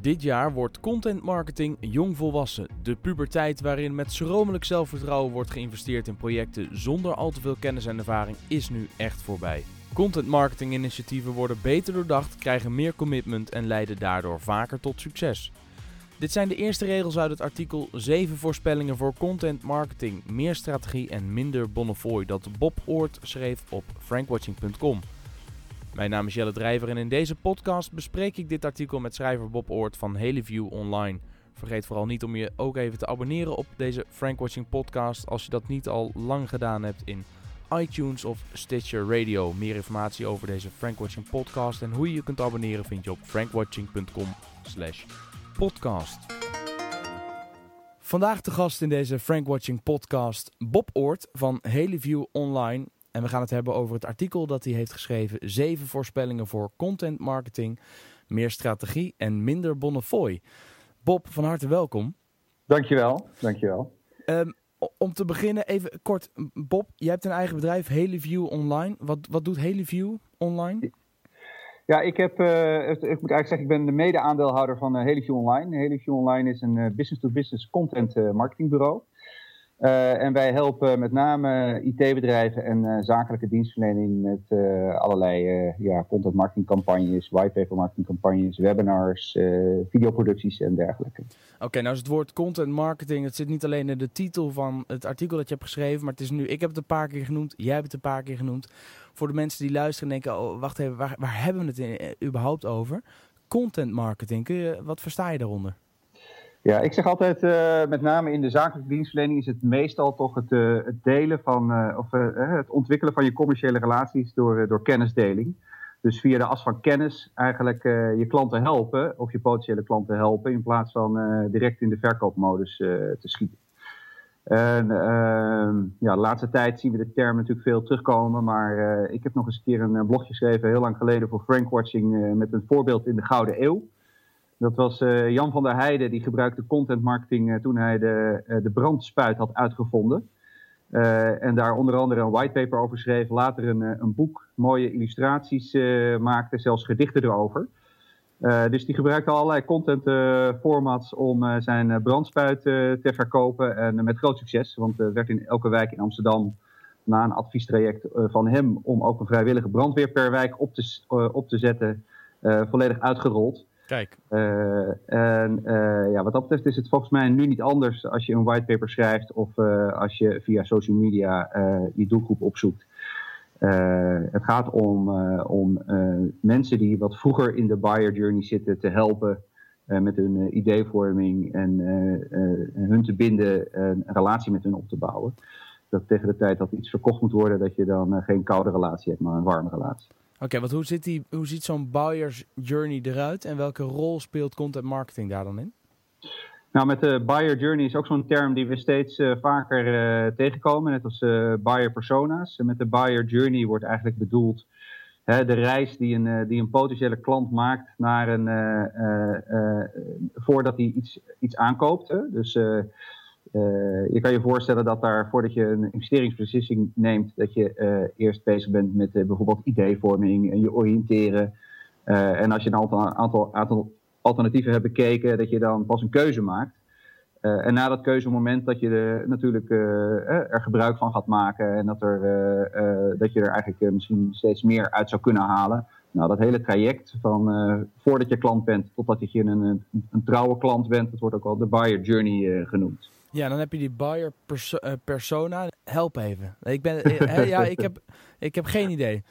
Dit jaar wordt content marketing jongvolwassen. De puberteit waarin met schromelijk zelfvertrouwen wordt geïnvesteerd in projecten zonder al te veel kennis en ervaring is nu echt voorbij. Content marketing initiatieven worden beter doordacht, krijgen meer commitment en leiden daardoor vaker tot succes. Dit zijn de eerste regels uit het artikel 7 voorspellingen voor content marketing, meer strategie en minder bonnefooi dat Bob Oort schreef op frankwatching.com. Mijn naam is Jelle Drijver en in deze podcast bespreek ik dit artikel met schrijver Bob Oort van Heleview Online. Vergeet vooral niet om je ook even te abonneren op deze Frankwatching podcast als je dat niet al lang gedaan hebt in iTunes of Stitcher Radio. Meer informatie over deze Frankwatching podcast en hoe je je kunt abonneren vind je op frankwatching.com slash podcast. Vandaag de gast in deze Frankwatching podcast Bob Oort van Heleview Online. En we gaan het hebben over het artikel dat hij heeft geschreven. Zeven voorspellingen voor content marketing, meer strategie en minder bonnefooi. Bob, van harte welkom. Dankjewel, dankjewel. Um, om te beginnen even kort. Bob, jij hebt een eigen bedrijf, Heleview Online. Wat, wat doet Heleview Online? Ja, ik, heb, uh, ik moet eigenlijk zeggen, ik ben de mede-aandeelhouder van uh, Heleview Online. Heleview Online is een uh, business-to-business content marketingbureau. Uh, en wij helpen met name IT-bedrijven en uh, zakelijke dienstverlening met uh, allerlei ja, content marketing campagnes, whitepaper marketing campagnes, webinars, videoproducties en dergelijke. Oké, nou is het woord content marketing, het zit niet alleen in de titel van het artikel dat je hebt geschreven, maar het is nu, ik heb het een paar keer genoemd, jij hebt het een paar keer genoemd. Voor de mensen die luisteren en denken, oh, wacht even, waar, hebben we het überhaupt over? Content marketing, kun je, wat versta je daaronder? Ja, ik zeg altijd, uh, met name in de zakelijke dienstverlening is het meestal toch het, uh, het delen van, uh, of het ontwikkelen van je commerciële relaties door, door kennisdeling. Dus via de as van kennis eigenlijk je klanten helpen, of je potentiële klanten helpen, in plaats van direct in de verkoopmodus te schieten. En ehm, ja, de laatste tijd zien we de term natuurlijk veel terugkomen, maar ik heb nog eens een keer een blogje geschreven, heel lang geleden voor Frankwatching, met een voorbeeld in de Gouden Eeuw. Dat was uh, Jan van der Heijden, die gebruikte content marketing uh, toen hij de, uh, de brandspuit had uitgevonden. en daar onder andere een whitepaper over schreef, later een, een boek, mooie illustraties maakte, zelfs gedichten erover. dus die gebruikte allerlei content formats om zijn brandspuit te verkopen en met groot succes. Want er werd in elke wijk in Amsterdam na een adviestraject van hem om ook een vrijwillige brandweer per wijk op te, op te zetten, volledig uitgerold. Kijk. Uh, en uh, ja, wat dat betreft is het volgens mij nu niet anders als je een whitepaper schrijft of uh, als je via social media je doelgroep opzoekt. het gaat om, om mensen die wat vroeger in de buyer journey zitten te helpen met hun ideevorming en hun te binden, een relatie met hun op te bouwen. Dat tegen de tijd dat iets verkocht moet worden, dat je dan geen koude relatie hebt, maar een warme relatie. Oké, want hoe, zit die, hoe ziet zo'n buyer's journey eruit en welke rol speelt content marketing daar dan in? Nou, met de buyer journey is ook zo'n term die we steeds uh, vaker uh, tegenkomen, net als uh, buyer persona's. En met de buyer journey wordt eigenlijk bedoeld hè, de reis die een, die een potentiële klant maakt naar een, voordat hij iets, iets aankoopt. Hè. Dus je kan je voorstellen dat daar, voordat je een investeringsbeslissing neemt, dat je uh, eerst bezig bent met uh, bijvoorbeeld ideevorming en je oriënteren. en als je een aantal, aantal, aantal, alternatieven hebt bekeken, dat je dan pas een keuze maakt. en na dat keuzemoment dat je er natuurlijk er gebruik van gaat maken en dat, er, dat je er eigenlijk misschien steeds meer uit zou kunnen halen. Nou, dat hele traject van voordat je klant bent totdat je een, een, een trouwe klant bent, dat wordt ook al de buyer journey genoemd. Ja, dan heb je die buyer perso uh, persona. Help even. Ik, ben, uh, ja, ik, heb, ik heb geen idee.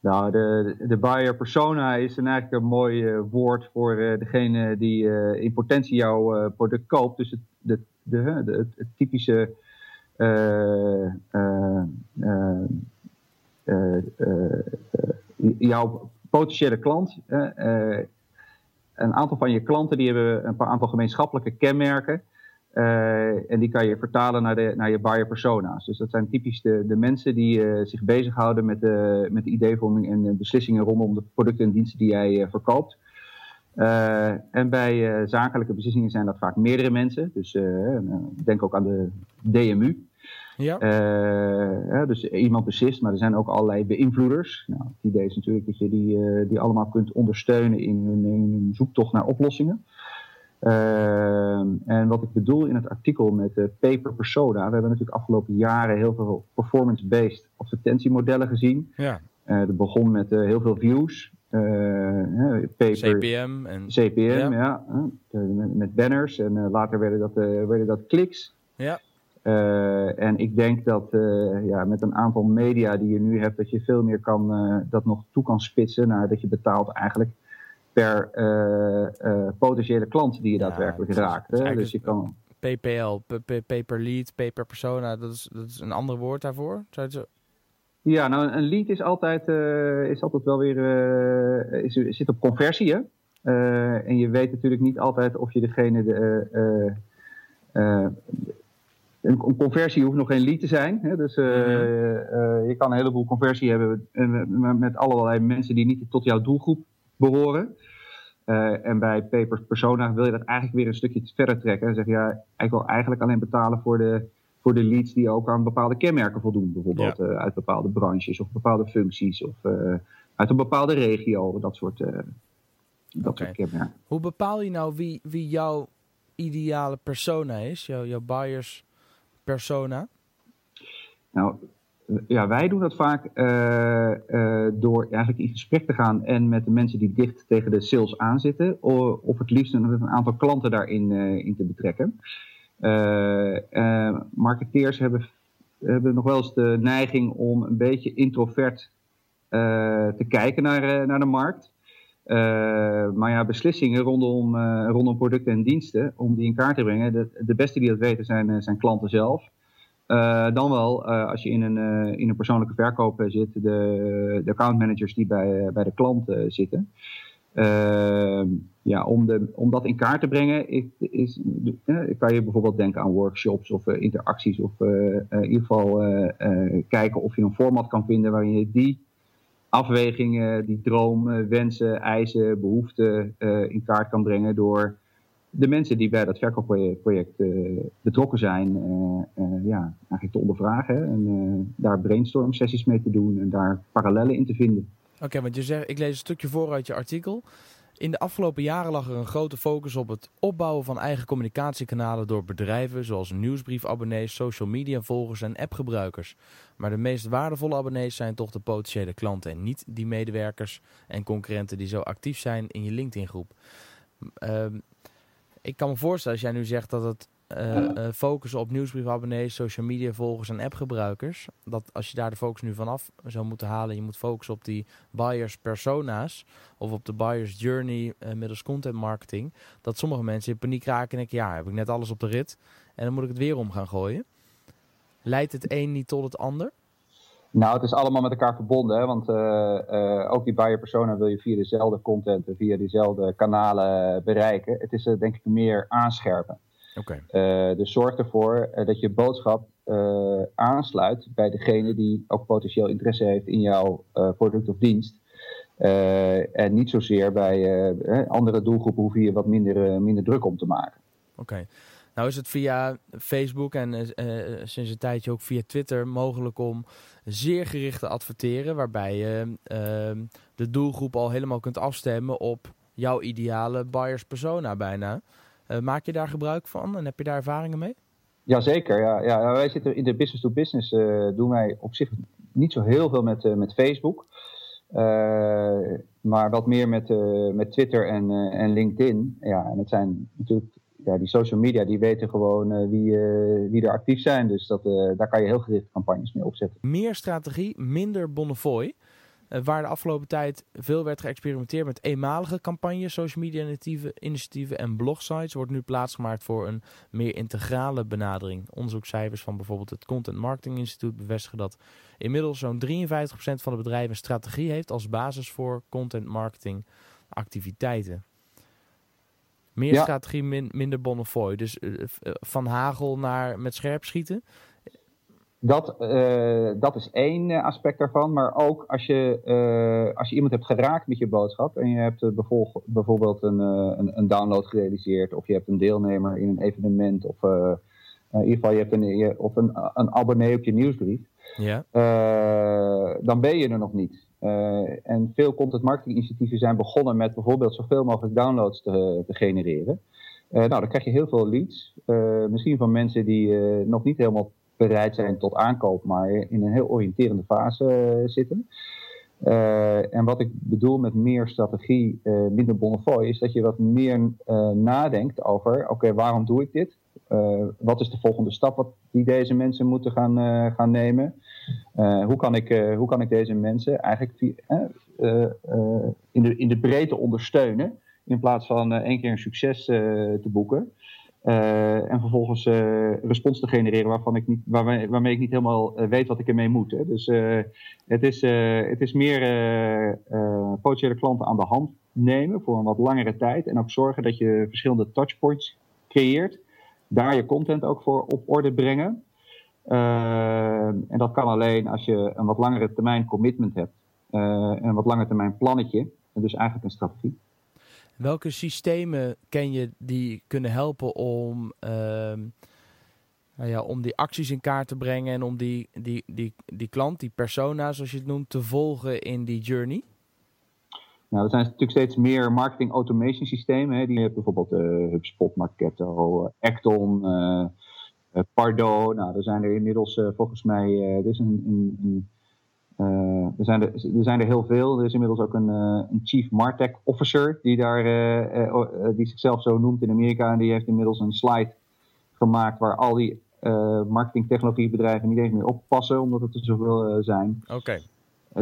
Nou, de, de buyer persona is een eigenlijk een mooi uh, woord voor degene die in potentie jouw product koopt. Dus het, de, de, de, het, typische jouw potentiële klant. een aantal van je klanten die hebben een paar aantal gemeenschappelijke kenmerken. Uh, en die kan je vertalen naar, de, naar je buyer persona's. Dus dat zijn typisch de, de mensen die uh, zich bezighouden met de, met de ideevorming en beslissingen rondom de producten en diensten die jij uh, verkoopt. en bij zakelijke beslissingen zijn dat vaak meerdere mensen. Dus denk ook aan de DMU. Ja. dus iemand beslist, maar er zijn ook allerlei beïnvloeders. Nou, het idee is natuurlijk dat je die, die allemaal kunt ondersteunen in hun, in hun zoektocht naar oplossingen. Ehm, en wat ik bedoel in het artikel met de paper persona, we hebben natuurlijk afgelopen jaren heel veel performance-based advertentiemodellen gezien. Ja. Uh, dat begon met uh, heel veel views. Uh, paper, CPM. En, CPM, ja. met, met, banners. En later werden dat, werden dat kliks. Ja. en ik denk dat ja, met een aantal media die je nu hebt, dat je veel meer kan, dat nog toe kan spitsen naar dat je betaalt eigenlijk per uh, potentiële klant die je daadwerkelijk raakt. Dus je kan... PPL, pay per lead, pay per persona, dat is, dat is een ander woord daarvoor? Zou je ja, nou een lead is altijd, is altijd wel weer, is, zit op conversie hè. en je weet natuurlijk niet altijd of je degene de, een, conversie hoeft nog geen lead te zijn. Hè? Dus uh, je kan een heleboel conversie hebben met, met allerlei mensen die niet tot jouw doelgroep behoren. Uh, en bij Papers Persona wil je dat eigenlijk weer een stukje verder trekken. En zeg je, ja, ik wil eigenlijk alleen betalen voor de, voor de leads die ook aan bepaalde kenmerken voldoen. Bijvoorbeeld uh, uit bepaalde branches of bepaalde functies of uh, uit een bepaalde regio. Dat soort, dat soort kenmerken. Hoe bepaal je nou wie, wie jouw ideale persona is? Jouw, jouw buyers persona? Nou, ja, wij doen dat vaak uh, uh, door eigenlijk in gesprek te gaan en met de mensen die dicht tegen de sales aanzitten, of het liefst een aantal klanten daarin uh, in te betrekken. marketeers hebben, hebben nog wel eens de neiging om een beetje introvert te kijken naar, naar de markt. maar ja, beslissingen rondom, rondom producten en diensten, om die in kaart te brengen, de, de beste die dat weten zijn, zijn klanten zelf. Uh, dan wel, uh, als je in een, uh, in een persoonlijke verkoop zit, de, de accountmanagers die bij, bij de klant zitten. ja, om, de, om dat in kaart te brengen, is, is, kan je bijvoorbeeld denken aan workshops of interacties. Of in ieder geval kijken of je een format kan vinden waarin je die afwegingen, die droom, wensen, eisen, behoeften in kaart kan brengen door de mensen die bij dat verkoopproject uh, betrokken zijn, uh, uh, ja, eigenlijk te ondervragen. En daar brainstorm sessies mee te doen en daar parallellen in te vinden. Oké, want je zegt, ik lees een stukje voor uit je artikel. In de afgelopen jaren lag er een grote focus op het opbouwen van eigen communicatiekanalen door bedrijven zoals nieuwsbriefabonnees, social media volgers en appgebruikers. Maar de meest waardevolle abonnees zijn toch de potentiële klanten en niet die medewerkers en concurrenten die zo actief zijn in je LinkedIn groep. Ik kan me voorstellen, als jij nu zegt dat het uh, focussen op nieuwsbriefabonnees, social media volgers en appgebruikers. Dat als je daar de focus nu vanaf zou moeten halen, je moet focussen op die buyers persona's of op de buyers journey uh, middels content marketing. Dat sommige mensen in paniek raken en denken, ja, heb ik net alles op de rit en dan moet ik het weer om gaan gooien. Leidt het een niet tot het ander? Nou, het is allemaal met elkaar verbonden, hè? want uh, uh, ook die buyer persona wil je via dezelfde content en via dezelfde kanalen bereiken. Het is uh, denk ik meer aanscherpen. Okay. dus zorg ervoor dat je boodschap aansluit bij degene die ook potentieel interesse heeft in jouw product of dienst. en niet zozeer bij andere doelgroepen hoef je wat minder, minder druk om te maken. Oké. Nou is het via Facebook en uh, sinds een tijdje ook via Twitter mogelijk om zeer gericht te adverteren. Waarbij je uh, de doelgroep al helemaal kunt afstemmen op jouw ideale buyers persona bijna. Uh, maak je daar gebruik van en heb je daar ervaringen mee? Jazeker, ja. ja. Wij zitten in de business-to-business, -business, doen wij op zich niet zo heel veel met, met Facebook. maar wat meer met, met Twitter en, en LinkedIn. Ja, en het zijn natuurlijk ja, die social media die weten gewoon uh, wie, uh, wie er actief zijn. Dus dat, uh, daar kan je heel gericht campagnes mee opzetten. Meer strategie, minder Bonnefoy. waar de afgelopen tijd veel werd geëxperimenteerd met eenmalige campagnes, social media initiatieven, initiatieven en blogsites, wordt nu plaatsgemaakt voor een meer integrale benadering. Onderzoekscijfers van bijvoorbeeld het Content Marketing Instituut bevestigen dat inmiddels zo'n 53% van de bedrijven strategie heeft als basis voor content marketing activiteiten. Meer strategie, minder Bonnefoy. Dus uh, van hagel naar met scherp schieten. Dat, uh, dat is één aspect daarvan. Maar ook als je, uh, als je iemand hebt geraakt met je boodschap. En je hebt bijvoorbeeld een, een, een, download gerealiseerd. Of je hebt een deelnemer in een evenement. Of in ieder geval je hebt een, of een, een abonnee op je nieuwsbrief, ja. dan ben je er nog niet. En veel content marketing initiatieven zijn begonnen met bijvoorbeeld zoveel mogelijk downloads te, te genereren. nou, dan krijg je heel veel leads. misschien van mensen die nog niet helemaal bereid zijn tot aankoop, maar in een heel oriënterende fase zitten. En wat ik bedoel met meer strategie, minder bonnefoy, is dat je wat meer nadenkt over: oké, waarom doe ik dit? Wat is de volgende stap wat die deze mensen moeten gaan, gaan nemen? hoe, kan ik, hoe kan ik deze mensen eigenlijk in, de, in de breedte ondersteunen, in plaats van één keer een succes te boeken? En vervolgens respons te genereren waarvan ik waarmee, ik niet helemaal weet wat ik ermee moet. Hè. Dus het, is, het is meer potentiële klanten aan de hand nemen voor een wat langere tijd. En ook zorgen dat je verschillende touchpoints creëert. Daar je content ook voor op orde brengen. en dat kan alleen als je een wat langere termijn commitment hebt. een wat langere termijn plannetje. En dus eigenlijk een strategie. Welke systemen ken je die kunnen helpen om, uh, nou ja, om die acties in kaart te brengen en om die, die, die, die klant, die persona zoals je het noemt, te volgen in die journey? Nou, er zijn natuurlijk steeds meer marketing automation systemen. Hè. Die hebben bijvoorbeeld uh, HubSpot, Marketo, Acton, uh, Pardo. Nou, er zijn er inmiddels volgens mij, er is een, een, een er, zijn er, er zijn er heel veel. Er is inmiddels ook een, een Chief Martech Officer die, daar, die zichzelf zo noemt in Amerika. En die heeft inmiddels een slide gemaakt waar al die marketingtechnologiebedrijven niet eens meer oppassen, omdat het er zoveel zijn. Oké.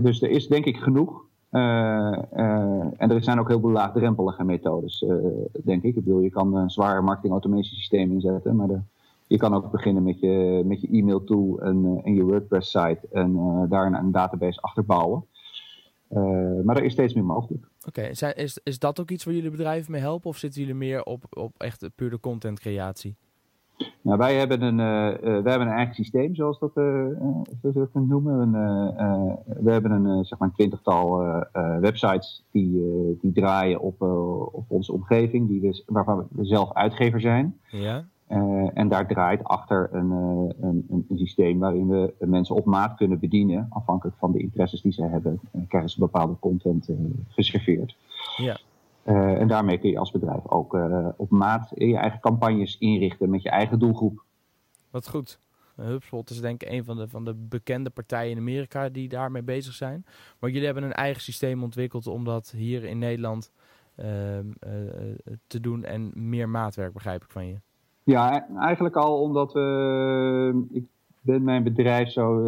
dus er is denk ik genoeg. En er zijn ook heel veel laagdrempelige methodes, denk ik. Ik bedoel, je kan een zwaar marketing automation systeem inzetten, maar de, je kan ook beginnen met je, met je e-mail tool en, en je WordPress site en daar een, een, database achter bouwen. Maar er is steeds meer mogelijk. Oké, is, is dat ook iets waar jullie bedrijven mee helpen of zitten jullie meer op, op echt pure content creatie? Nou, wij hebben een, wij hebben een eigen systeem, zoals dat, zoals we het noemen. we hebben een zeg maar twintigtal websites die, die draaien op, op onze omgeving, die we, waarvan we zelf uitgever zijn. Ja. Uh, en daar draait achter een, uh, een, een, systeem waarin we mensen op maat kunnen bedienen. Afhankelijk van de interesses die ze hebben, uh, krijgen ze bepaalde content geserveerd. Ja. En daarmee kun je als bedrijf ook op maat je eigen campagnes inrichten met je eigen doelgroep. Wat goed. HubSpot is denk ik een van de, van de bekende partijen in Amerika die daarmee bezig zijn. Maar jullie hebben een eigen systeem ontwikkeld om dat hier in Nederland ehm, te doen en meer maatwerk begrijp ik van je. Ja, eigenlijk al omdat we. Ik ben mijn bedrijf zo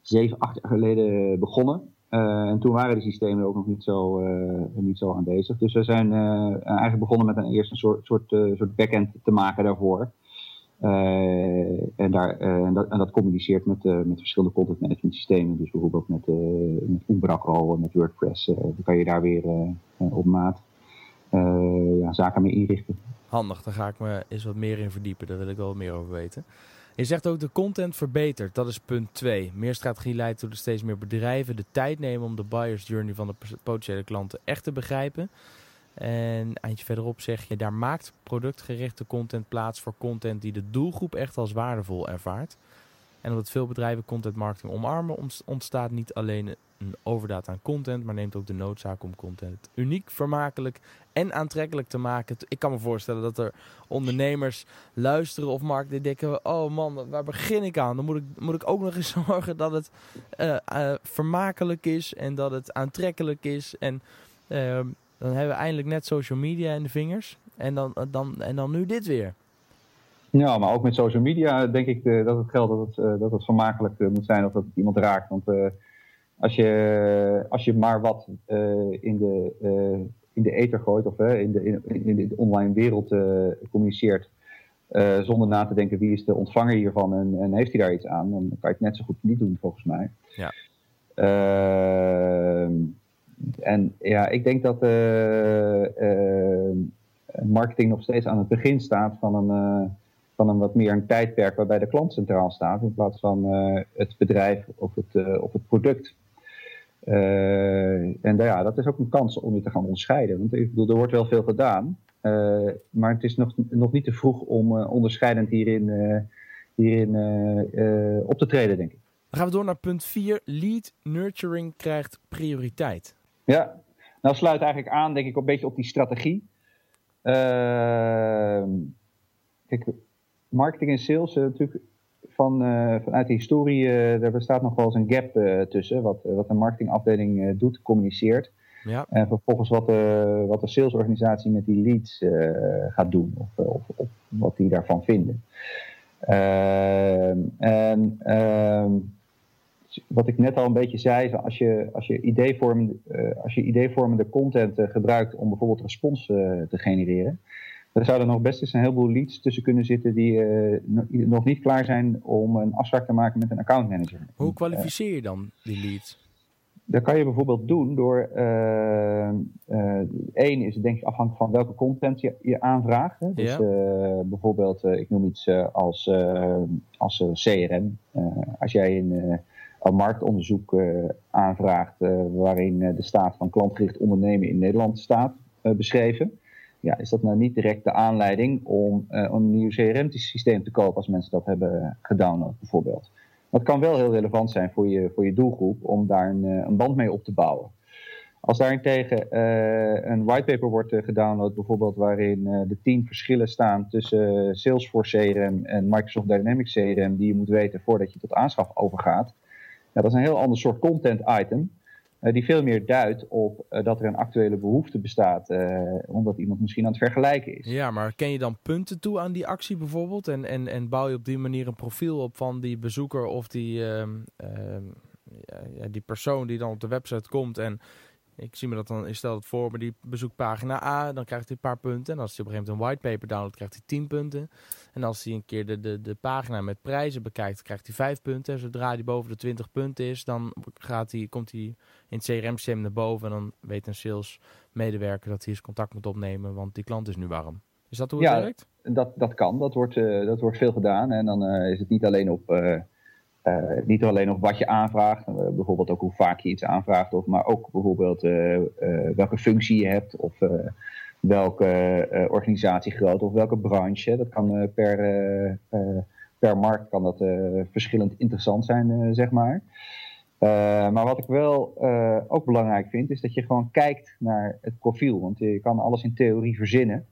zeven, acht jaar geleden begonnen. Uh, en toen waren die systemen ook nog niet zo, uh, niet zo aanwezig. Dus we zijn eigenlijk begonnen met een eerste soort, soort, soort backend te maken daarvoor. en, daar, en, dat, en dat communiceert met, met verschillende content management systemen. Dus bijvoorbeeld met, met Umbraco met WordPress. dan kan je daar weer op maat ja, zaken mee inrichten. Handig, daar ga ik me eens wat meer in verdiepen. Daar wil ik wel meer over weten. Je zegt ook de content verbetert. Dat is punt 2. Meer strategie leidt tot steeds meer bedrijven de tijd nemen om de buyer's journey van de potentiële klanten echt te begrijpen. En eindje verderop zeg je, daar maakt productgerichte content plaats voor content die de doelgroep echt als waardevol ervaart. En omdat veel bedrijven content marketing omarmen, ontstaat niet alleen een overdaad aan content, maar neemt ook de noodzaak om content uniek, vermakelijk en aantrekkelijk te maken. Ik kan me voorstellen dat er ondernemers luisteren of markten denken: oh man, waar begin ik aan? Dan moet ik, moet ik ook nog eens zorgen dat het uh, uh, vermakelijk is en dat het aantrekkelijk is. En uh, dan hebben we eindelijk net social media in de vingers. En dan, dan, en dan nu dit weer. Ja, maar ook met social media denk ik uh, dat het geldt dat het, uh, dat het vermakelijk uh, moet zijn of dat het iemand raakt. Want als, je, als je maar wat in, de, in de ether gooit of in, de, in, in, de online wereld communiceert, zonder na te denken wie is de ontvanger hiervan en, en, heeft hij daar iets aan, dan kan je het net zo goed niet doen volgens mij. Ja. Ehm, en ja, ik denk dat marketing nog steeds aan het begin staat van een van een wat meer een tijdperk waarbij de klant centraal staat in plaats van uh, het bedrijf of het, uh, of het product. Uh, en ja, dat is ook een kans om je te gaan onderscheiden. Want ik bedoel, er wordt wel veel gedaan. maar het is nog, nog niet te vroeg om onderscheidend hierin, hierin op te treden, denk ik. Dan gaan we door naar punt 4. Lead nurturing krijgt prioriteit. Ja, nou sluit eigenlijk aan, denk ik, een beetje op die strategie. Ehm, kijk, marketing en sales, uh, natuurlijk van, uh, vanuit de historie, uh, daar bestaat nog wel eens een gap tussen. Wat, wat een marketingafdeling doet, communiceert. Ja. En vervolgens wat de, wat de salesorganisatie met die leads gaat doen. Of, of, of, wat die daarvan vinden. Ehm, en ehm, wat ik net al een beetje zei, als je, als je, ideevormende, als je ideevormende content gebruikt om bijvoorbeeld respons te genereren, er nog best eens een heleboel leads tussen kunnen zitten die nog niet klaar zijn om een afspraak te maken met een accountmanager. Hoe kwalificeer je dan die leads? Dat kan je bijvoorbeeld doen door, één is denk ik afhankelijk van welke content je, je aanvraagt. Hè? Dus ja. bijvoorbeeld, ik noem iets als, als CRM. als jij een een marktonderzoek uh, aanvraagt uh, waarin uh, de staat van klantgericht ondernemen in Nederland staat beschreven. Ja, is dat nou niet direct de aanleiding om een nieuw CRM-systeem te kopen als mensen dat hebben gedownload bijvoorbeeld? Dat kan wel heel relevant zijn voor je, voor je doelgroep om daar een, een band mee op te bouwen. Als daarentegen uh, een whitepaper wordt gedownload, bijvoorbeeld waarin de tien verschillen staan tussen Salesforce CRM en Microsoft Dynamics CRM, die je moet weten voordat je tot aanschaf overgaat, dat is een heel ander soort content item. Uh, die veel meer duidt op uh, dat er een actuele behoefte bestaat, uh, omdat iemand misschien aan het vergelijken is. Ja, maar ken je dan punten toe aan die actie bijvoorbeeld? En, en, en bouw je op die manier een profiel op van die bezoeker of die, uh, ja, die persoon die dan op de website komt en ik zie me dat dan, ik stel het voor, maar die bezoekt pagina A, dan krijgt hij een paar punten. En als hij op een gegeven moment een whitepaper downloadt, krijgt hij 10 punten. En als hij een keer de, de, de pagina met prijzen bekijkt, krijgt hij 5 punten. En zodra hij boven de 20 punten is, dan gaat hij, komt hij in het CRM-systeem naar boven. En dan weet een sales medewerker dat hij eens contact moet opnemen, want die klant is nu warm. Is dat hoe het ja, werkt? Dat, dat kan, dat wordt, uh, dat wordt veel gedaan. En dan uh, is het niet alleen op... Uh, uh, niet alleen op wat je aanvraagt, uh, bijvoorbeeld ook hoe vaak je iets aanvraagt, of, maar ook bijvoorbeeld uh, welke functie je hebt of welke organisatiegrootte of welke branche. Dat kan per, per markt kan dat verschillend interessant zijn, zeg maar. maar wat ik wel ook belangrijk vind, is dat je gewoon kijkt naar het profiel. Want je kan alles in theorie verzinnen.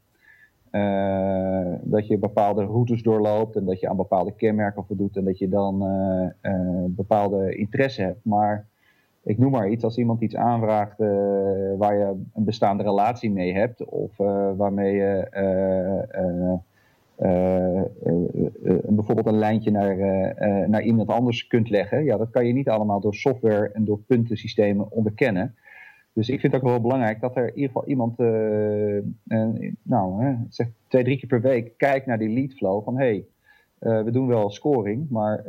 Uh, dat je bepaalde routes doorloopt en dat je aan bepaalde kenmerken voldoet en dat je dan uh, uh, bepaalde interesse hebt. Maar ik noem maar iets, als iemand iets aanvraagt waar je een bestaande relatie mee hebt of waarmee je bijvoorbeeld een lijntje naar, naar iemand anders kunt leggen, ja, dat kan je niet allemaal door software en door puntensystemen onderkennen. Dus ik vind het ook wel belangrijk dat er in ieder geval iemand, uh, uh, nou, hè, zeg twee, drie keer per week kijkt naar die lead flow van hé, hey, uh, we doen wel scoring, maar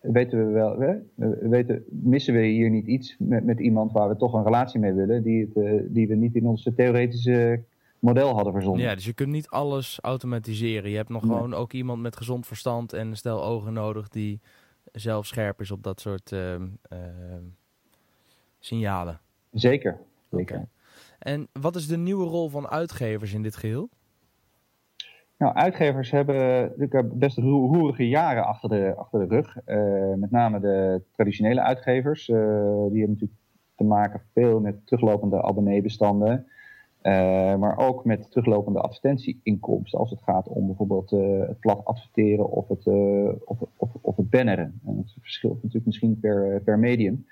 weten we wel, hè, weten, missen we hier niet iets met, met iemand waar we toch een relatie mee willen, die, het, die we niet in onze theoretische model hadden verzonnen. Ja, dus je kunt niet alles automatiseren. Je hebt nog nee. gewoon ook iemand met gezond verstand en stel ogen nodig die zelf scherp is op dat soort signalen. Zeker. zeker. Okay. En wat is de nieuwe rol van uitgevers in dit geheel? Nou, uitgevers hebben natuurlijk best roerige jaren achter de, achter de rug. Uh, met name de traditionele uitgevers. Uh, die hebben natuurlijk te maken veel met teruglopende abonneebestanden. Uh, maar ook met teruglopende advertentieinkomsten. Als het gaat om bijvoorbeeld het plat adverteren of het, of, of, of het banneren. En het verschilt natuurlijk misschien per, per medium.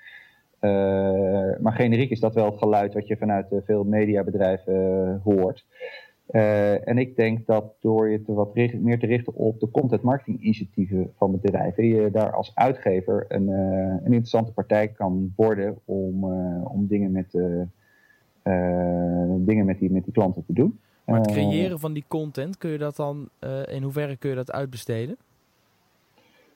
Uh, maar generiek is dat wel het geluid wat je vanuit uh, veel mediabedrijven uh, hoort. en ik denk dat door je te wat richt, meer te richten op de content marketing initiatieven van bedrijven, je daar als uitgever een, een interessante partij kan worden om, om dingen, met, dingen met, die, met die klanten te doen. Maar het creëren van die content, kun je dat dan, in hoeverre kun je dat uitbesteden?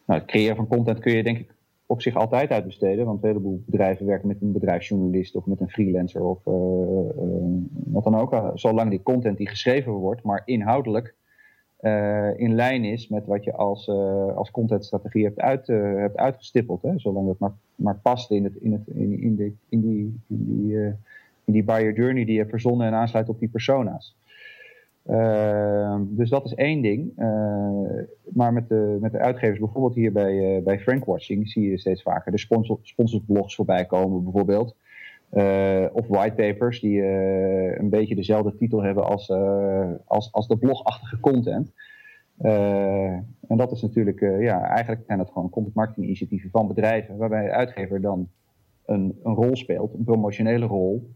Nou, het creëren van content kun je denk ik op zich altijd uitbesteden. Want een heleboel bedrijven werken met een bedrijfsjournalist of met een freelancer of uh, uh, wat dan ook. Zolang die content die geschreven wordt, maar inhoudelijk in lijn is met wat je als, als contentstrategie hebt, uit, hebt uitgestippeld. Hè? Zolang dat maar, maar past in, het, in, het, in, in, de, in die, in die, in die buyer journey die je hebt verzonnen en aansluit op die persona's. Ehm, dus dat is één ding. maar met de, met de uitgevers, bijvoorbeeld hier bij, bij Frankwatching, zie je steeds vaker de sponsor, sponsorsblogs voorbij komen, bijvoorbeeld. of whitepapers die een beetje dezelfde titel hebben als, als, als de blogachtige content. en dat is natuurlijk, ja, eigenlijk zijn het gewoon content marketing initiatieven van bedrijven, waarbij de uitgever dan een, een rol speelt, een promotionele rol.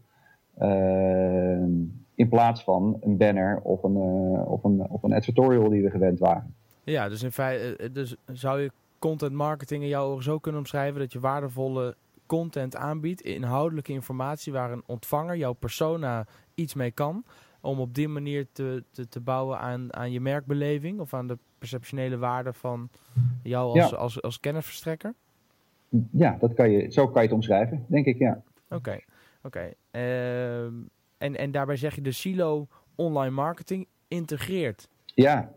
In plaats van een banner of een, uh, of een, of een editorial die we gewend waren. Ja, dus in feite eh, eh, dus zou je content marketing in jouw ogen zo kunnen omschrijven dat je waardevolle content aanbiedt, inhoudelijke informatie waar een ontvanger, jouw persona, iets mee kan. Om op die manier te, te, te bouwen aan, aan je merkbeleving of aan de perceptionele waarde van jou als, als, als, kennisverstrekker? Ja, dat kan je, zo kan je het omschrijven, denk ik, ja. Oké, oké. Ehm, en, en daarbij zeg je de silo online marketing integreert. Ja.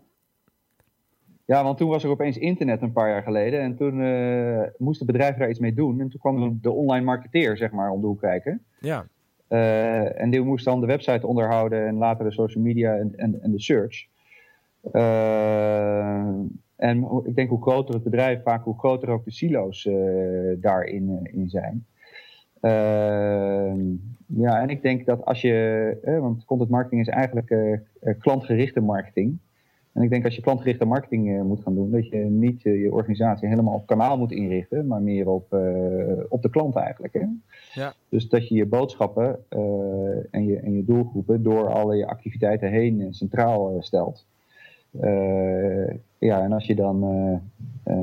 Ja, want toen was er opeens internet een paar jaar geleden. En toen uh, moesten bedrijven daar iets mee doen. En toen kwam de online marketeer, zeg maar, om de hoek kijken. Ja. Uh, en die moest dan de website onderhouden en later de social media en, en, en de search. Uh, en ik denk hoe groter het bedrijf, vaak hoe groter ook de silo's daarin in zijn. Ehm, ja, en ik denk dat als je, want content marketing is eigenlijk uh, klantgerichte marketing. En ik denk als je klantgerichte marketing uh, moet gaan doen, dat je niet uh, je organisatie helemaal op kanaal moet inrichten, maar meer op, op de klant eigenlijk. Hè? Ja. Dus dat je je boodschappen en, je, en je doelgroepen door alle je activiteiten heen centraal stelt. ja, en als je dan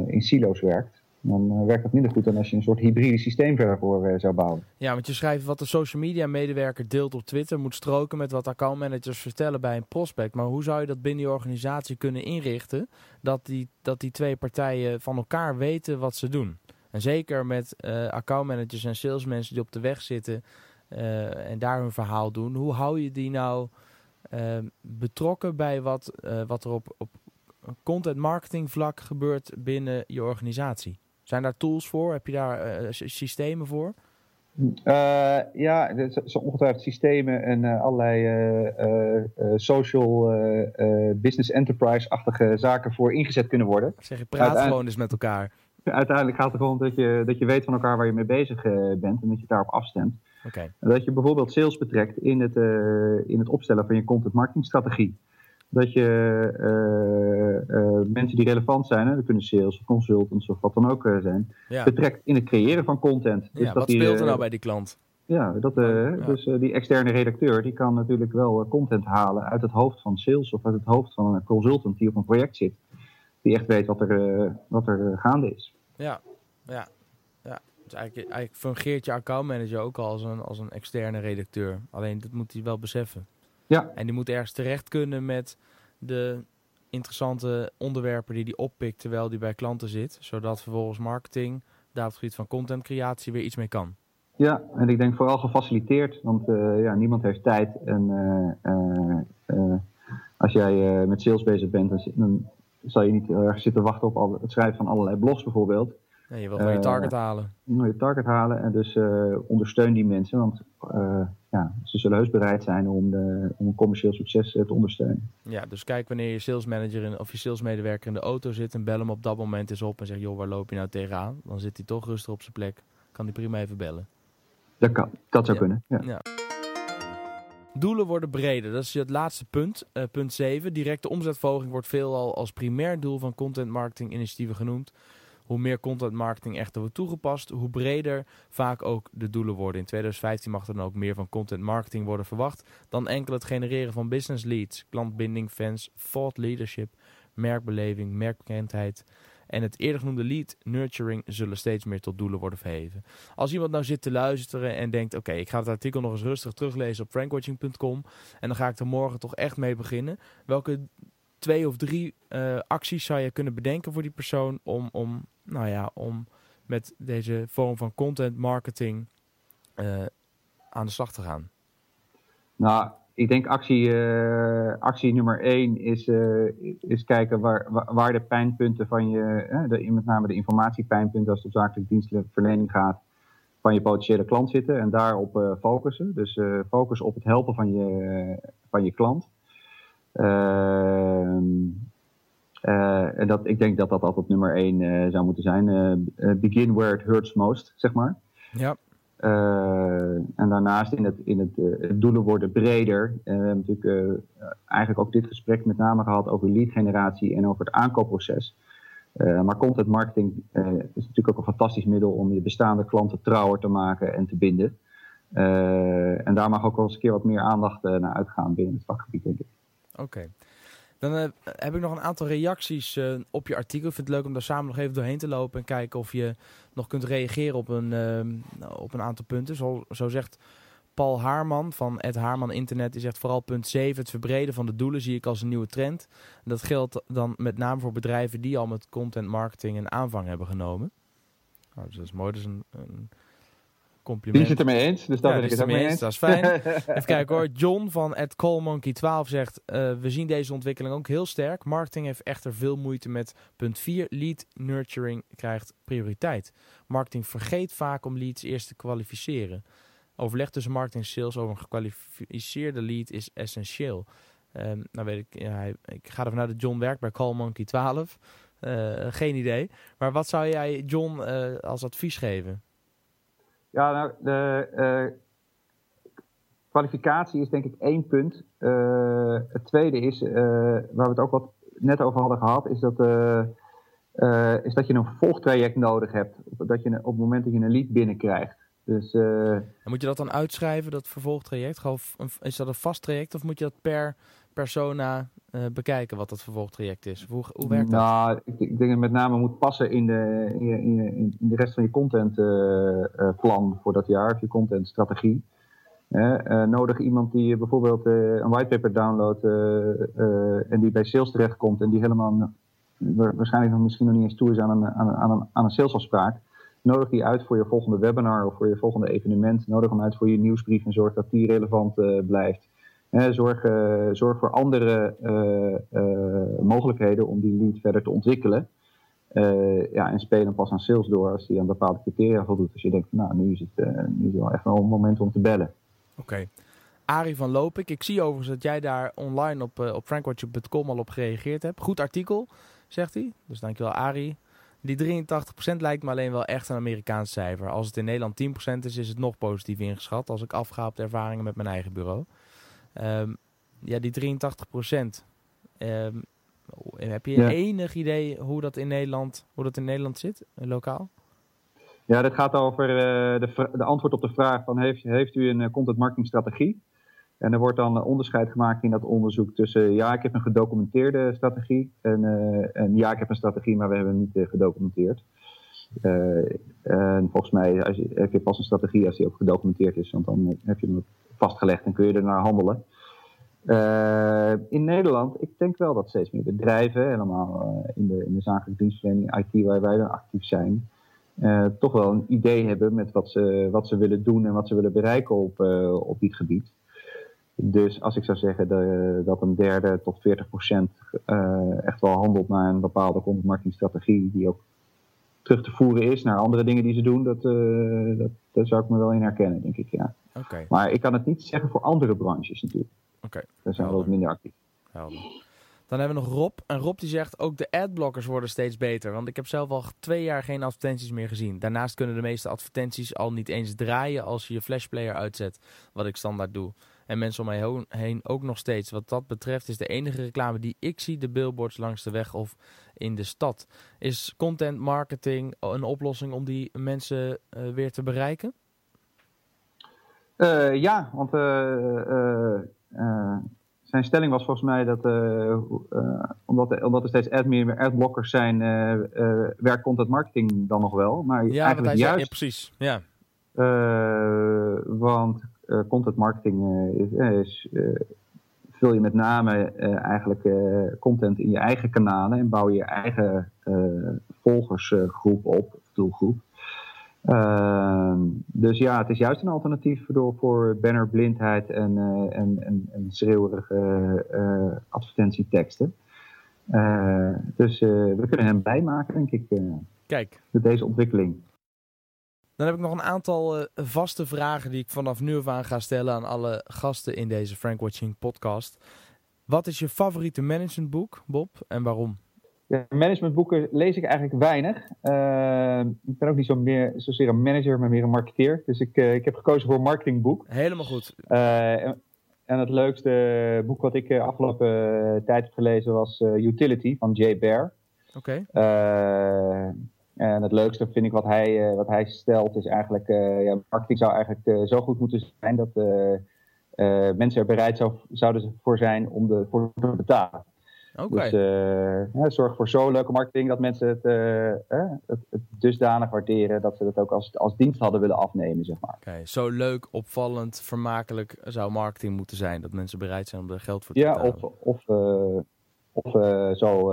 in silo's werkt, dan eh, werkt dat minder goed dan als je een soort hybride systeem verder voor eh, zou bouwen. Ja, want je schrijft wat de social media medewerker deelt op Twitter moet stroken met wat accountmanagers vertellen bij een prospect. Maar hoe zou je dat binnen je organisatie kunnen inrichten dat die, dat die twee partijen van elkaar weten wat ze doen? En zeker met uh, accountmanagers en salesmensen die op de weg zitten en daar hun verhaal doen. Hoe hou je die nou betrokken bij wat, wat er op, op content marketing vlak gebeurt binnen je organisatie? Zijn daar tools voor? Heb je daar uh, systemen voor? Uh, ja, er zijn ongetwijfeld systemen en uh, allerlei social business enterprise-achtige zaken voor ingezet kunnen worden. Zeg je, praat gewoon eens met elkaar. Uiteindelijk gaat het gewoon dat je, dat je weet van elkaar waar je mee bezig bent en dat je daarop afstemt. Okay. Dat je bijvoorbeeld sales betrekt in het, in het opstellen van je content marketing strategie dat je uh, uh, mensen die relevant zijn, hè, dat kunnen sales of consultants of wat dan ook uh, zijn, ja. betrekt in het creëren van content. Dus ja, dat wat die, speelt er nou bij die klant? Ja, dat, ja. dus die externe redacteur die kan natuurlijk wel content halen uit het hoofd van sales of uit het hoofd van een consultant die op een project zit. Die echt weet wat er, wat er gaande is. Ja, ja. ja. Dus eigenlijk, eigenlijk fungeert je accountmanager ook al als een, als een externe redacteur. Alleen dat moet hij wel beseffen. Ja. En die moet ergens terecht kunnen met de interessante onderwerpen die die oppikt terwijl die bij klanten zit. Zodat vervolgens marketing daar op het gebied van contentcreatie weer iets mee kan. Ja, en ik denk vooral gefaciliteerd, want uh, ja, niemand heeft tijd. En uh, uh, als jij met sales bezig bent, dan, zal je niet erg zitten wachten op al, het schrijven van allerlei blogs bijvoorbeeld. Ja, je wilt gewoon je target halen. Je wil je target halen en dus ondersteun die mensen, want ja, ze zullen heus bereid zijn om, de, om een commercieel succes te ondersteunen. Ja, dus kijk wanneer je salesmanager in, of je salesmedewerker in de auto zit en bel hem op dat moment eens op en zeg joh, waar loop je nou tegenaan? Dan zit hij toch rustig op zijn plek. Kan hij prima even bellen. Dat kan, dat zou kunnen. Ja. ja. Doelen worden breder. Dat is het laatste punt. Uh, punt 7. Directe omzetverhoging wordt veelal als primair doel van content marketing initiatieven genoemd. Hoe meer content marketing echter wordt toegepast, hoe breder vaak ook de doelen worden. In 2015 mag er dan ook meer van content marketing worden verwacht dan enkel het genereren van business leads, klantbinding, fans, thought leadership, merkbeleving, merkbekendheid en het eerder genoemde lead nurturing zullen steeds meer tot doelen worden verheven. Als iemand nou zit te luisteren en denkt: Oké, ik ga het artikel nog eens rustig teruglezen op frankwatching.com en dan ga ik er morgen toch echt mee beginnen. Welke twee of drie uh, acties zou je kunnen bedenken voor die persoon om, om, nou ja, om met deze vorm van content marketing uh, aan de slag te gaan? Nou, ik denk actie, uh, actie nummer één is, is kijken waar, waar de pijnpunten van je, de, met name de informatiepijnpunten als het op zakelijke dienstverlening gaat, van je potentiële klant zitten en daarop focussen. Dus focus op het helpen van je, van je klant. Ehm, en dat, ik denk dat dat altijd nummer één zou moeten zijn. begin where it hurts most, zeg maar. Ja. en daarnaast in het, in het, doelen worden breder. we hebben natuurlijk eigenlijk ook dit gesprek met name gehad over lead generatie en over het aankoopproces. Maar content marketing is natuurlijk ook een fantastisch middel om je bestaande klanten trouwer te maken en te binden. En daar mag ook wel eens een keer wat meer aandacht naar uitgaan binnen het vakgebied, denk ik. Oké. Dan heb ik nog een aantal reacties op je artikel. Ik vind het leuk om daar samen nog even doorheen te lopen en kijken of je nog kunt reageren op een, op een aantal punten. Zo, zo zegt Paul Haarman van Ed Haarman Internet die zegt vooral punt 7, het verbreden van de doelen zie ik als een nieuwe trend. dat geldt dan met name voor bedrijven die al met content marketing een aanvang hebben genomen. Nou, dus dat is mooi, dat is een compliment. Die zit het ermee eens, dus daar ben ik het mee eens. Dat is fijn. Even kijken hoor. John van Monkey 12 zegt, uh, we zien deze ontwikkeling ook heel sterk. Marketing heeft echter veel moeite met punt 4, lead nurturing krijgt prioriteit. Marketing vergeet vaak om leads eerst te kwalificeren. Overleg tussen marketing en sales over een gekwalificeerde lead is essentieel. Um, nou weet ik, ja, ik ga ervan uit dat John werkt bij Call Monkey 12. Uh, eh, geen idee. Maar wat zou jij John uh, als advies geven? Ja, nou, de uh, kwalificatie is denk ik één punt. het tweede is, waar we het ook wat net over hadden gehad, is dat, is dat je een volgtraject nodig hebt. Dat je op het moment dat je een lead binnenkrijgt. Dus, en moet je dat dan uitschrijven, dat vervolgtraject? Is dat een vast traject of moet je dat per persona uh, bekijken wat dat vervolgtraject is? Hoe, hoe werkt dat? Nou, ik, ik, denk dat met name moet passen in de, in, in, in de rest van je contentplan uh, voor dat jaar, of je contentstrategie. nodig iemand die bijvoorbeeld een whitepaper downloadt en die bij sales terechtkomt en die helemaal waarschijnlijk nog misschien nog niet eens toe is aan een, aan, een, aan een salesafspraak Nodig die uit voor je volgende webinar of voor je volgende evenement. Nodig hem uit voor je nieuwsbrief en zorg dat die relevant uh, blijft. Zorg, uh, zorg voor andere uh, mogelijkheden om die lead verder te ontwikkelen. ja, en speel hem pas aan sales door als hij aan bepaalde criteria voldoet. Als je denkt, nou, nu is het, nu is het wel echt wel een moment om te bellen. Oké. Okay. Arie van Lopik, ik zie overigens dat jij daar online op, op frankwatcher.com al op gereageerd hebt. Goed artikel, zegt hij. Dus dankjewel Arie. Die 83% lijkt me alleen wel echt een Amerikaans cijfer. Als het in Nederland 10% is, is het nog positief ingeschat. Als ik afga op de ervaringen met mijn eigen bureau. Um, ja, die 83%. Um, ehm, heb je enig idee hoe dat in Nederland, hoe dat in Nederland zit, lokaal? Ja, dat gaat over uh, de, de, antwoord op de vraag van heeft, heeft u een uh, content marketing strategie? En er wordt dan onderscheid gemaakt in dat onderzoek tussen ja, ik heb een gedocumenteerde strategie en, uh, en ja, ik heb een strategie, maar we hebben hem niet uh, gedocumenteerd. Uh, en volgens mij als je, heb je pas een strategie als die ook gedocumenteerd is, want dan heb je hem vastgelegd en kun je er naar handelen. in Nederland, ik denk wel dat steeds meer bedrijven, helemaal in, de, in de zakelijke dienstverlening, IT waar wij dan actief zijn, toch wel een idee hebben met wat ze, wat ze willen doen en wat ze willen bereiken op, op dit gebied. Dus als ik zou zeggen dat een derde tot 40 procent echt wel handelt naar een bepaalde contentmarketingstrategie die ook terug te voeren is naar andere dingen die ze doen, dat, uh, dat, daar zou ik me wel in herkennen, denk ik, ja. Okay. Maar ik kan het niet zeggen voor andere branches natuurlijk. Oké. Okay. Daar zijn we wat minder actief. Helder. Dan hebben we nog Rob. En Rob die zegt ook de adblockers worden steeds beter. Want ik heb zelf al twee jaar geen advertenties meer gezien. Daarnaast kunnen de meeste advertenties al niet eens draaien als je je flashplayer uitzet. Wat ik standaard doe en mensen om mij heen ook nog steeds. Wat dat betreft is de enige reclame die ik zie de billboards langs de weg of in de stad. Is content marketing een oplossing om die mensen uh, weer te bereiken? Uh, ja, want uh, zijn stelling was volgens mij dat omdat, er, omdat er steeds ad meer adblockers zijn, werkt content marketing dan nog wel. Maar ja, eigenlijk juist. ja, precies. Ja. want content marketing is, is vul je met name eigenlijk content in je eigen kanalen en bouw je eigen volgersgroep op, doelgroep. Ehm, dus ja, het is juist een alternatief voor, voor bannerblindheid en, en, en, en schreeuwerige advertentieteksten. dus we kunnen hem blij maken, denk ik, Kijk. met deze ontwikkeling. Dan heb ik nog een aantal uh, vaste vragen die ik vanaf nu af aan ga stellen aan alle gasten in deze Frank Watching podcast. Wat is je favoriete managementboek, Bob, en waarom? Ja, managementboeken lees ik eigenlijk weinig. Uh, ik ben ook niet zo meer, zozeer een manager, maar meer een marketeer. Dus ik, uh, ik heb gekozen voor een marketingboek. Helemaal goed. En, en, het leukste boek wat ik afgelopen tijd heb gelezen was Utility van Jay Baer. Oké. Okay. En het leukste vind ik wat hij, wat hij stelt is eigenlijk... ja, marketing zou eigenlijk zo goed moeten zijn dat mensen er bereid zou, zouden voor zijn om ervoor te betalen. Okay. Dus uh, zorg voor zo'n leuke marketing dat mensen het, uh, het, het, dusdanig waarderen dat ze het ook als, als dienst hadden willen afnemen, zeg maar. Oké, zo leuk, opvallend, vermakelijk zou marketing moeten zijn. Dat mensen bereid zijn om er geld voor te ja, betalen. Ja, of, of, uh, of zo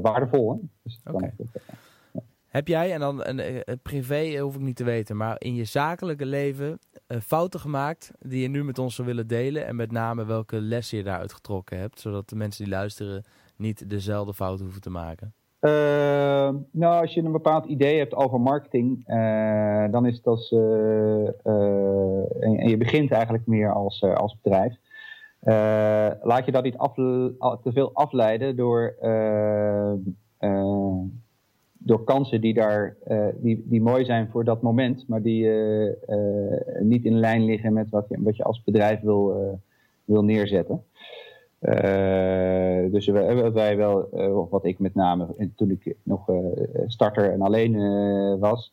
waardevol. Hè? Dus okay. Heb jij, en dan een, privé hoef ik niet te weten, maar in je zakelijke leven fouten gemaakt die je nu met ons zou willen delen? En met name welke lessen je daaruit getrokken hebt, zodat de mensen die luisteren niet dezelfde fouten hoeven te maken? Nou, als je een bepaald idee hebt over marketing, dan is. Uh, en, je begint eigenlijk meer als, als bedrijf. laat je dat niet te veel afleiden door door kansen die, daar, uh, die, die mooi zijn voor dat moment, maar die uh, uh, niet in lijn liggen met wat je, wat je als bedrijf wil, wil neerzetten. dus wij, wij wel, wat ik met name toen ik nog starter en alleen was,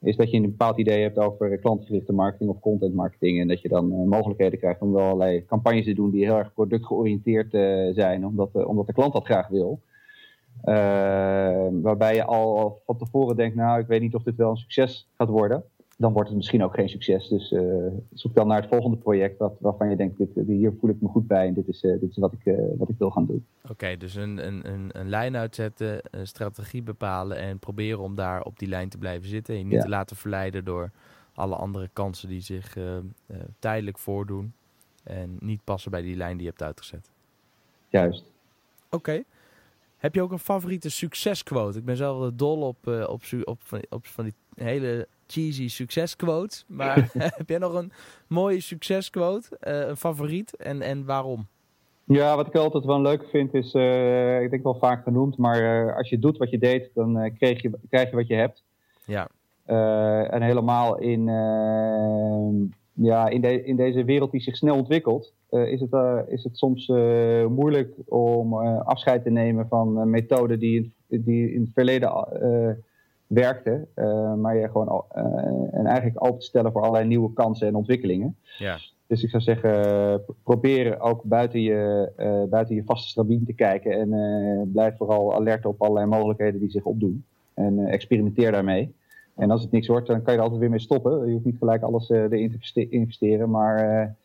is dat je een bepaald idee hebt over klantgerichte marketing of content marketing. En dat je dan mogelijkheden krijgt om wel allerlei campagnes te doen die heel erg productgeoriënteerd zijn, omdat, omdat de klant dat graag wil. Uh, waarbij je al van tevoren denkt, nou, ik weet niet of dit wel een succes gaat worden. Dan wordt het misschien ook geen succes. Dus uh, zoek dan naar het volgende project wat, waarvan je denkt, dit, hier voel ik me goed bij en dit is, uh, dit is wat, ik, wat ik wil gaan doen. Oké, okay, dus een, een, een, een, lijn uitzetten, een strategie bepalen en proberen om daar op die lijn te blijven zitten. En je niet ja. te laten verleiden door alle andere kansen die zich tijdelijk voordoen. En niet passen bij die lijn die je hebt uitgezet. Juist. Oké. Okay. Heb je ook een favoriete succesquote? Ik ben zelf dol op, uh, op, op, van, op van die hele cheesy succesquotes. Maar heb jij nog een mooie succesquote? Uh, een favoriet? En, en waarom? Ja, wat ik altijd wel leuk vind is, uh, ik denk wel vaak genoemd, maar als je doet wat je deed, dan krijg, je, krijg je wat je hebt. Ja. en helemaal in, ja, in, de, in deze wereld die zich snel ontwikkelt, is, het, uh, is het soms uh, moeilijk om afscheid te nemen van methoden die in, die in het verleden werkten, maar je gewoon en eigenlijk open te stellen voor allerlei nieuwe kansen en ontwikkelingen. Ja. Dus ik zou zeggen, probeer ook buiten je, buiten je vaste stramien te kijken en blijf vooral alert op allerlei mogelijkheden die zich opdoen. En experimenteer daarmee. En als het niks wordt, dan kan je er altijd weer mee stoppen. Je hoeft niet gelijk alles erin te investeren, maar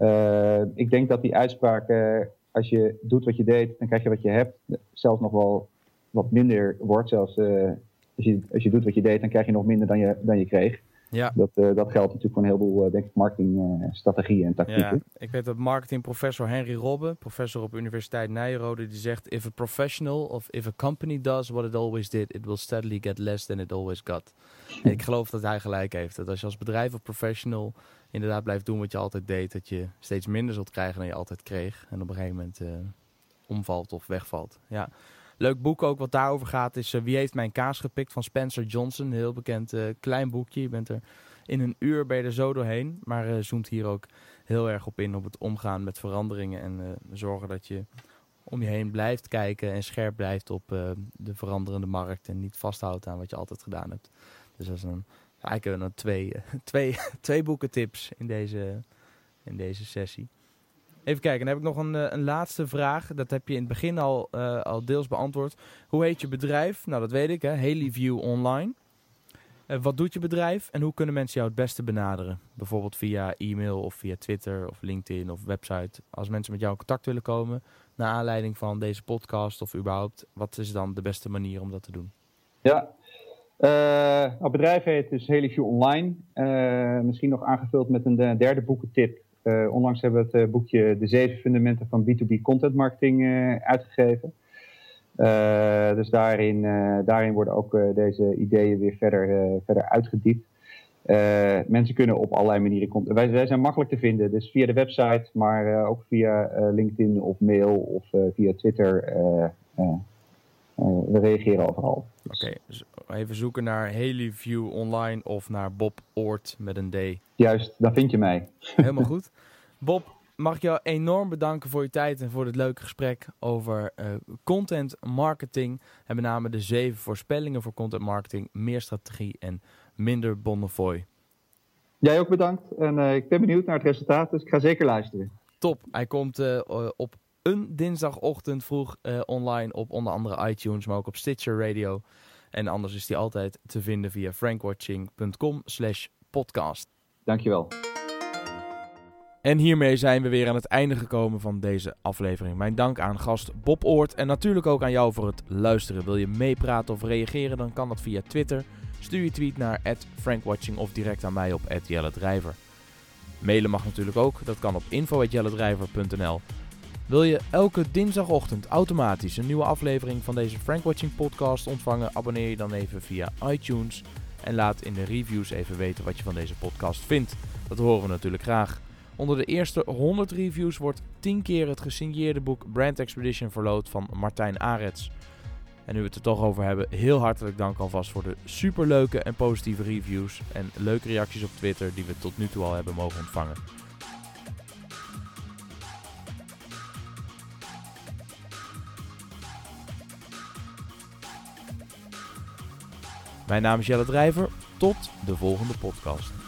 uh, ik denk dat die uitspraak, uh, als je doet wat je deed, dan krijg je wat je hebt, zelfs nog wel wat minder wordt. Zelfs uh, als, je, als je doet wat je deed, dan krijg je nog minder dan je, dan je kreeg. Ja. Dat, dat geldt natuurlijk voor een heleboel denk ik, marketingstrategieën en tactieken. Ja, ik weet dat marketingprofessor Henry Robbe, professor op Universiteit Nijrode, die zegt: If a professional of if a company does what it always did, it will steadily get less than it always got. en ik geloof dat hij gelijk heeft. Dat als je als bedrijf of professional inderdaad blijft doen wat je altijd deed, dat je steeds minder zult krijgen dan je altijd kreeg. En op een gegeven moment uh, omvalt of wegvalt. Ja. Leuk boek ook wat daarover gaat is uh, Wie heeft mijn kaas gepikt van Spencer Johnson. Heel bekend uh, klein boekje. Je bent er in een uur ben je er zo doorheen. Maar zoomt hier ook heel erg op in op het omgaan met veranderingen. En zorgen dat je om je heen blijft kijken en scherp blijft op de veranderende markt. En niet vasthoudt aan wat je altijd gedaan hebt. Dus dat is een Eigenlijk hebben we nog twee, twee, twee boekentips in deze, in deze sessie. Even kijken, dan heb ik nog een, een laatste vraag. Dat heb je in het begin al, uh, al deels beantwoord. Hoe heet je bedrijf? Nou, dat weet ik, hè. View Online. Uh, wat doet je bedrijf en hoe kunnen mensen jou het beste benaderen? Bijvoorbeeld via e-mail of via Twitter of LinkedIn of website. Als mensen met jou in contact willen komen, naar aanleiding van deze podcast of überhaupt, wat is dan de beste manier om dat te doen? Ja, uh, het bedrijf heet dus Heliview Online. Uh, misschien nog aangevuld met een derde boekentip. Onlangs hebben we het boekje De Zeven Fundamenten van B2B Content Marketing uitgegeven. dus daarin, daarin worden ook deze ideeën weer verder, verder uitgediept. mensen kunnen op allerlei manieren... Wij, wij zijn makkelijk te vinden, dus via de website, maar ook via LinkedIn of mail of via Twitter. We reageren overal. Oké, dus even zoeken naar Helieview online of naar Bob Oort met een D. Juist, dan vind je mij. Helemaal goed. Bob, mag ik jou enorm bedanken voor je tijd en voor dit leuke gesprek over uh, content marketing. En met name de zeven voorspellingen voor content marketing, meer strategie en minder bonnefoy. Jij ook bedankt en uh, ik ben benieuwd naar het resultaat, dus ik ga zeker luisteren. Top, hij komt uh, op een dinsdagochtend vroeg online op onder andere iTunes, maar ook op Stitcher Radio. En anders is die altijd te vinden via frankwatching.com slash podcast. Dankjewel. En hiermee zijn we weer aan het einde gekomen van deze aflevering. Mijn dank aan gast Bob Oort en natuurlijk ook aan jou voor het luisteren. Wil je meepraten of reageren, dan kan dat via Twitter. Stuur je tweet naar frankwatching of direct aan mij op @jelledrijver. Mailen mag natuurlijk ook, dat kan op info.jelledrijver.nl. Wil je elke dinsdagochtend automatisch een nieuwe aflevering van deze Frankwatching podcast ontvangen? Abonneer je dan even via iTunes en laat in de reviews even weten wat je van deze podcast vindt. Dat horen we natuurlijk graag. Onder de eerste 100 reviews wordt 10 keer het gesigneerde boek Brand Expedition verloot van Martijn Arets. En nu we het er toch over hebben, heel hartelijk dank alvast voor de superleuke en positieve reviews en leuke reacties op Twitter die we tot nu toe al hebben mogen ontvangen. Mijn naam is Jelle Drijver. Tot de volgende podcast.